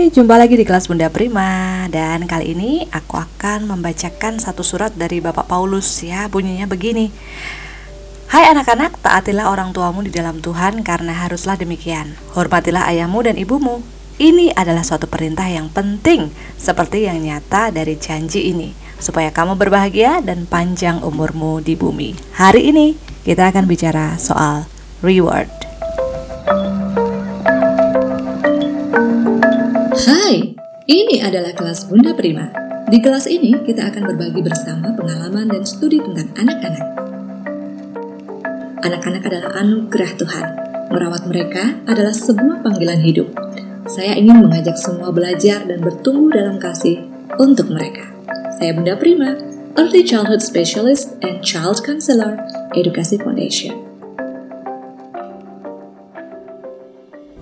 Hai, jumpa lagi di kelas Bunda Prima. Dan kali ini aku akan membacakan satu surat dari Bapak Paulus ya. Bunyinya begini. Hai anak-anak, taatilah orang tuamu di dalam Tuhan karena haruslah demikian. Hormatilah ayahmu dan ibumu. Ini adalah suatu perintah yang penting Seperti yang nyata dari janji ini Supaya kamu berbahagia dan panjang umurmu di bumi. Hari ini kita akan bicara soal reward ini adalah kelas Bunda Prima. Di kelas ini kita akan berbagi bersama pengalaman dan studi tentang anak-anak. Anak-anak adalah anugerah Tuhan. Merawat mereka adalah sebuah panggilan hidup. Saya ingin mengajak semua belajar dan bertumbuh dalam kasih untuk mereka. Saya Bunda Prima, Early Childhood Specialist and Child Counselor, Edukasi Foundation.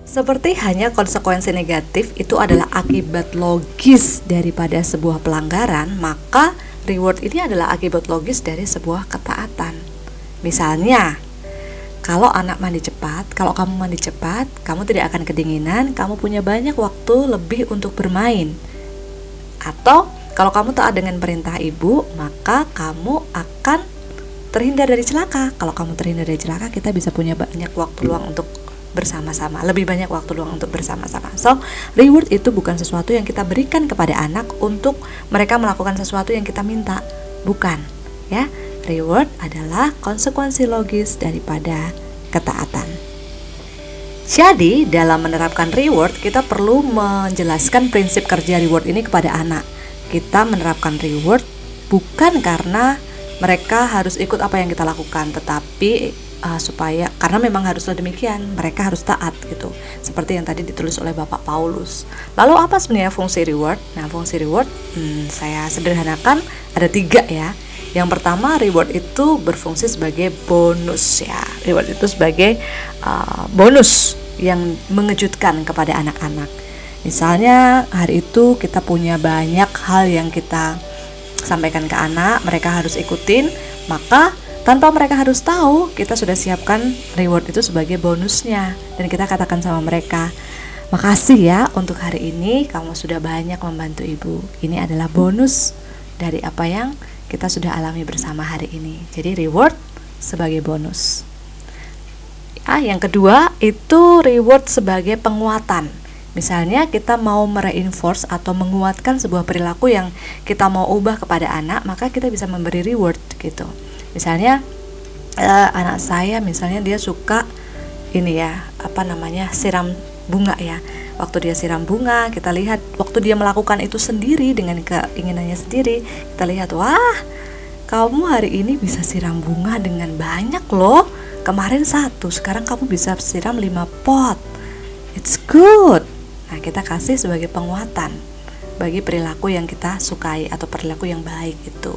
Seperti hanya konsekuensi negatif itu adalah akibat logis daripada sebuah pelanggaran, maka reward ini adalah akibat logis dari sebuah ketaatan. Misalnya, kalau anak mandi cepat, kalau kamu mandi cepat, kamu tidak akan kedinginan, kamu punya banyak waktu lebih untuk bermain. Atau kalau kamu taat dengan perintah ibu, maka kamu akan terhindar dari celaka. Kalau kamu terhindar dari celaka, kita bisa punya banyak waktu luang untuk bersama-sama, lebih banyak waktu luang untuk bersama-sama. So, reward itu bukan sesuatu yang kita berikan kepada anak untuk mereka melakukan sesuatu yang kita minta, bukan, ya. Reward adalah konsekuensi logis daripada ketaatan. Jadi, dalam menerapkan reward, kita perlu menjelaskan prinsip kerja reward ini kepada anak. Kita menerapkan reward bukan karena mereka harus ikut apa yang kita lakukan, tetapi uh, supaya karena memang haruslah demikian mereka harus taat gitu. Seperti yang tadi ditulis oleh Bapak Paulus. Lalu apa sebenarnya fungsi reward? Nah fungsi reward hmm, saya sederhanakan ada tiga ya. Yang pertama reward itu berfungsi sebagai bonus ya. Reward itu sebagai uh, bonus yang mengejutkan kepada anak-anak. Misalnya hari itu kita punya banyak hal yang kita sampaikan ke anak mereka harus ikutin maka tanpa mereka harus tahu, kita sudah siapkan reward itu sebagai bonusnya dan kita katakan sama mereka, "Makasih ya untuk hari ini kamu sudah banyak membantu ibu. Ini adalah bonus dari apa yang kita sudah alami bersama hari ini." Jadi reward sebagai bonus. Ah, yang kedua itu reward sebagai penguatan. Misalnya kita mau mereinforce atau menguatkan sebuah perilaku yang kita mau ubah kepada anak, maka kita bisa memberi reward gitu misalnya uh, anak saya misalnya dia suka ini ya apa namanya siram bunga ya. Waktu dia siram bunga kita lihat waktu dia melakukan itu sendiri dengan keinginannya sendiri kita lihat wah kamu hari ini bisa siram bunga dengan banyak loh. Kemarin satu sekarang kamu bisa siram lima pot. It's good. Nah kita kasih sebagai penguatan bagi perilaku yang kita sukai atau perilaku yang baik itu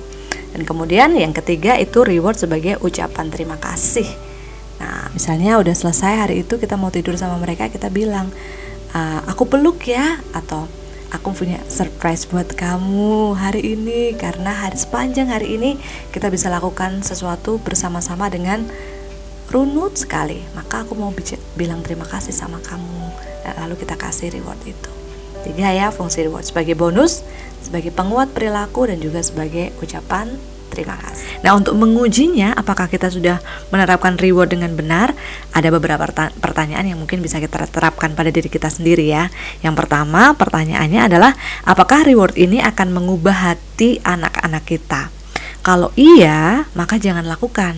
dan kemudian yang ketiga itu reward sebagai ucapan terima kasih. Nah, misalnya udah selesai hari itu kita mau tidur sama mereka, kita bilang, uh, aku peluk ya, atau aku punya surprise buat kamu hari ini karena hari sepanjang hari ini kita bisa lakukan sesuatu bersama-sama dengan runut sekali. Maka aku mau bilang terima kasih sama kamu. Lalu kita kasih reward itu. Tiga ya fungsi reward sebagai bonus, sebagai penguat perilaku dan juga sebagai ucapan terima kasih. Nah, untuk mengujinya apakah kita sudah menerapkan reward dengan benar, ada beberapa pertanyaan yang mungkin bisa kita terapkan pada diri kita sendiri ya. Yang pertama, pertanyaannya adalah apakah reward ini akan mengubah hati anak-anak kita? Kalau iya, maka jangan lakukan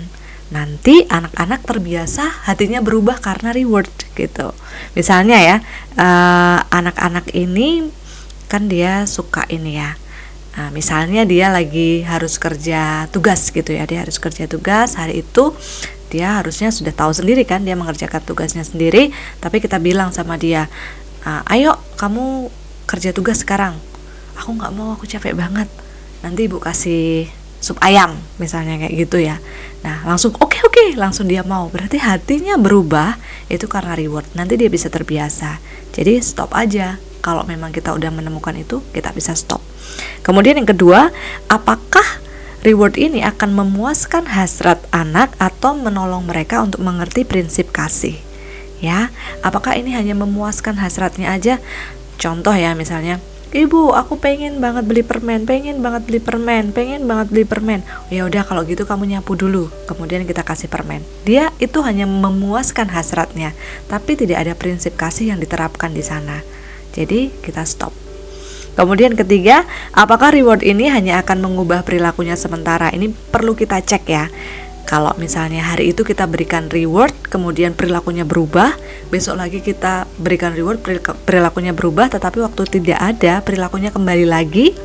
nanti anak-anak terbiasa hatinya berubah karena reward gitu. Misalnya ya, eh, anak-anak uh, ini kan dia suka ini ya. Nah, misalnya dia lagi harus kerja tugas gitu ya, dia harus kerja tugas hari itu dia harusnya sudah tahu sendiri kan dia mengerjakan tugasnya sendiri, tapi kita bilang sama dia, ayo kamu kerja tugas sekarang. Aku nggak mau, aku capek banget. Nanti ibu kasih sup ayam misalnya kayak gitu ya nah langsung oke okay, oke okay, langsung dia mau berarti hatinya berubah itu karena reward nanti dia bisa terbiasa jadi stop aja kalau memang kita udah menemukan itu kita bisa stop kemudian yang kedua apakah reward ini akan memuaskan hasrat anak atau menolong mereka untuk mengerti prinsip kasih ya apakah ini hanya memuaskan hasratnya aja contoh ya misalnya Ibu, aku pengen banget beli permen, pengen banget beli permen, pengen banget beli permen. Ya udah kalau gitu kamu nyapu dulu, kemudian kita kasih permen. Dia itu hanya memuaskan hasratnya, tapi tidak ada prinsip kasih yang diterapkan di sana. Jadi kita stop. Kemudian ketiga, apakah reward ini hanya akan mengubah perilakunya sementara? Ini perlu kita cek ya. Kalau misalnya hari itu kita berikan reward, kemudian perilakunya berubah, besok lagi kita berikan reward, perilakunya berubah, tetapi waktu tidak ada, perilakunya kembali lagi.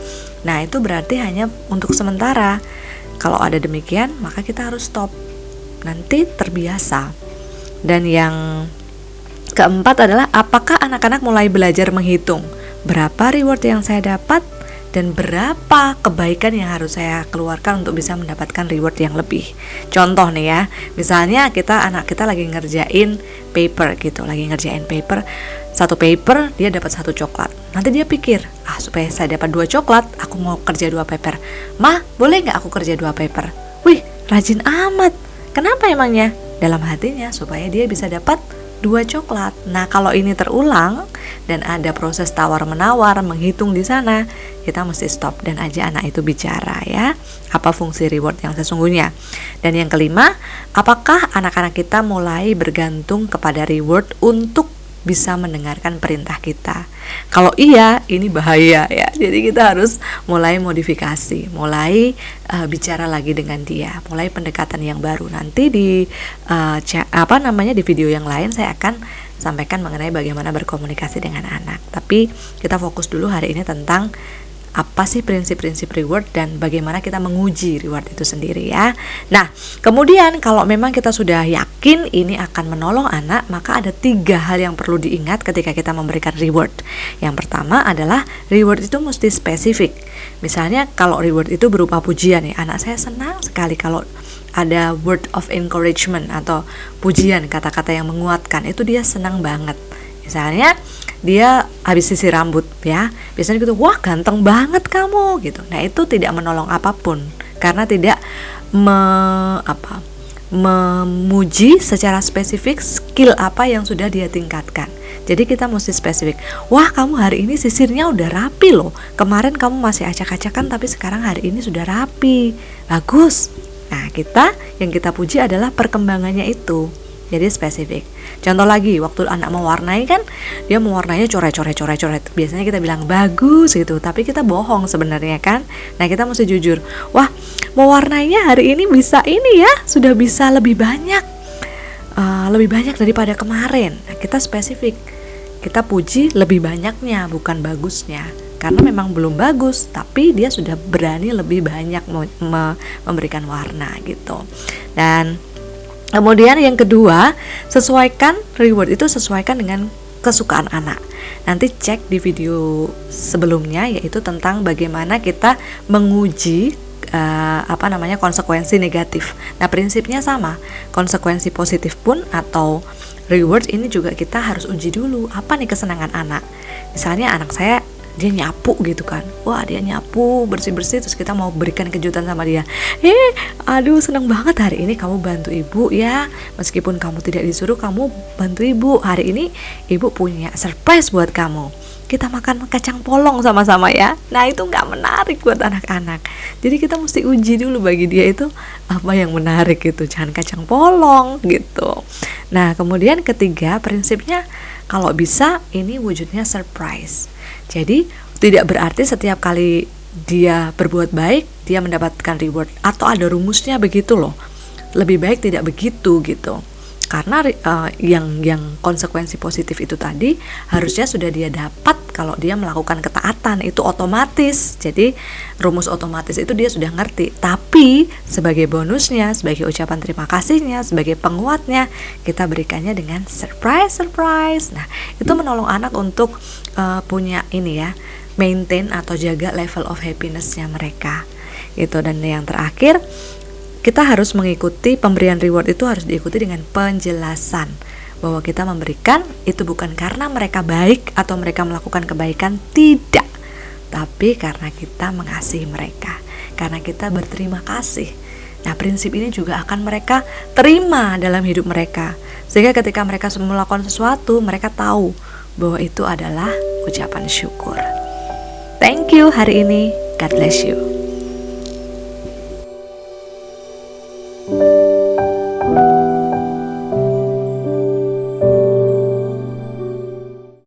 Nah, itu berarti hanya untuk sementara. Kalau ada demikian, maka kita harus stop. Nanti terbiasa. Dan yang keempat adalah apakah anak-anak mulai belajar menghitung? Berapa reward yang saya dapat? dan berapa kebaikan yang harus saya keluarkan untuk bisa mendapatkan reward yang lebih. Contoh nih ya, misalnya kita anak kita lagi ngerjain paper gitu, lagi ngerjain paper, satu paper dia dapat satu coklat. Nanti dia pikir, ah supaya saya dapat dua coklat, aku mau kerja dua paper. Mah, boleh nggak aku kerja dua paper? Wih, rajin amat. Kenapa emangnya? Dalam hatinya supaya dia bisa dapat dua coklat. Nah, kalau ini terulang dan ada proses tawar-menawar, menghitung di sana, kita mesti stop dan aja anak itu bicara ya. Apa fungsi reward yang sesungguhnya? Dan yang kelima, apakah anak-anak kita mulai bergantung kepada reward untuk bisa mendengarkan perintah kita. Kalau iya, ini bahaya ya. Jadi kita harus mulai modifikasi, mulai uh, bicara lagi dengan dia, mulai pendekatan yang baru. Nanti di uh, apa namanya di video yang lain saya akan sampaikan mengenai bagaimana berkomunikasi dengan anak. Tapi kita fokus dulu hari ini tentang apa sih prinsip-prinsip reward dan bagaimana kita menguji reward itu sendiri ya. Nah, kemudian kalau memang kita sudah yakin ini akan menolong anak, maka ada tiga hal yang perlu diingat ketika kita memberikan reward. Yang pertama adalah reward itu mesti spesifik. Misalnya kalau reward itu berupa pujian ya, anak saya senang sekali kalau ada word of encouragement atau pujian kata-kata yang menguatkan itu dia senang banget. Misalnya dia habis sisir rambut ya. Biasanya gitu wah ganteng banget kamu gitu. Nah itu tidak menolong apa pun. Karena tidak me, apa memuji secara spesifik skill apa yang sudah dia tingkatkan. Jadi kita mesti spesifik wah kamu hari ini sisirnya udah rapi loh. Kemarin kamu masih acak-acakan tapi sekarang hari ini sudah rapi. Bagus. Nah kita yang kita puji adalah perkembangannya itu jadi spesifik. Contoh lagi waktu anak mewarnai kan dia mewarnainya coret-coret coret-coret biasanya kita bilang bagus gitu tapi kita bohong sebenarnya kan. Nah kita mesti jujur wah mewarnainya hari ini bisa ini ya sudah bisa lebih banyak uh, lebih banyak daripada kemarin. Nah, kita spesifik. Kita puji lebih banyaknya bukan bagusnya. Karena memang belum bagus tapi dia sudah berani lebih banyak memberikan warna gitu. Dan Kemudian yang kedua, sesuaikan reward itu sesuaikan dengan kesukaan anak. Nanti cek di video sebelumnya yaitu tentang bagaimana kita menguji uh, apa namanya konsekuensi negatif. Nah, prinsipnya sama. Konsekuensi positif pun atau reward ini juga kita harus uji dulu apa nih kesenangan anak. Misalnya anak saya dia nyapu gitu kan. Wah dia nyapu bersih bersih terus kita mau berikan kejutan sama dia. Eh aduh seneng banget hari ini kamu bantu ibu ya. Meskipun kamu tidak disuruh kamu bantu ibu. Hari ini ibu punya surprise buat kamu. Kita makan kacang polong sama-sama ya. Nah itu nggak menarik buat anak-anak. Jadi kita mesti uji dulu bagi dia itu apa yang menarik gitu. Jangan kacang polong gitu. Nah kemudian ketiga prinsipnya kalau bisa ini wujudnya surprise jadi tidak berarti setiap kali dia berbuat baik dia mendapatkan reward atau ada rumusnya begitu loh. Lebih baik tidak begitu gitu karena uh, yang yang konsekuensi positif itu tadi harusnya sudah dia dapat kalau dia melakukan ketaatan itu otomatis. Jadi rumus otomatis itu dia sudah ngerti. Tapi sebagai bonusnya sebagai ucapan terima kasihnya sebagai penguatnya kita berikannya dengan surprise surprise. Nah itu menolong anak untuk uh, punya ini ya maintain atau jaga level of happinessnya mereka. Itu dan yang terakhir kita harus mengikuti pemberian reward itu harus diikuti dengan penjelasan bahwa kita memberikan itu bukan karena mereka baik atau mereka melakukan kebaikan tidak tapi karena kita mengasihi mereka karena kita berterima kasih Nah, prinsip ini juga akan mereka terima dalam hidup mereka. Sehingga ketika mereka melakukan sesuatu, mereka tahu bahwa itu adalah ucapan syukur. Thank you hari ini. God bless you.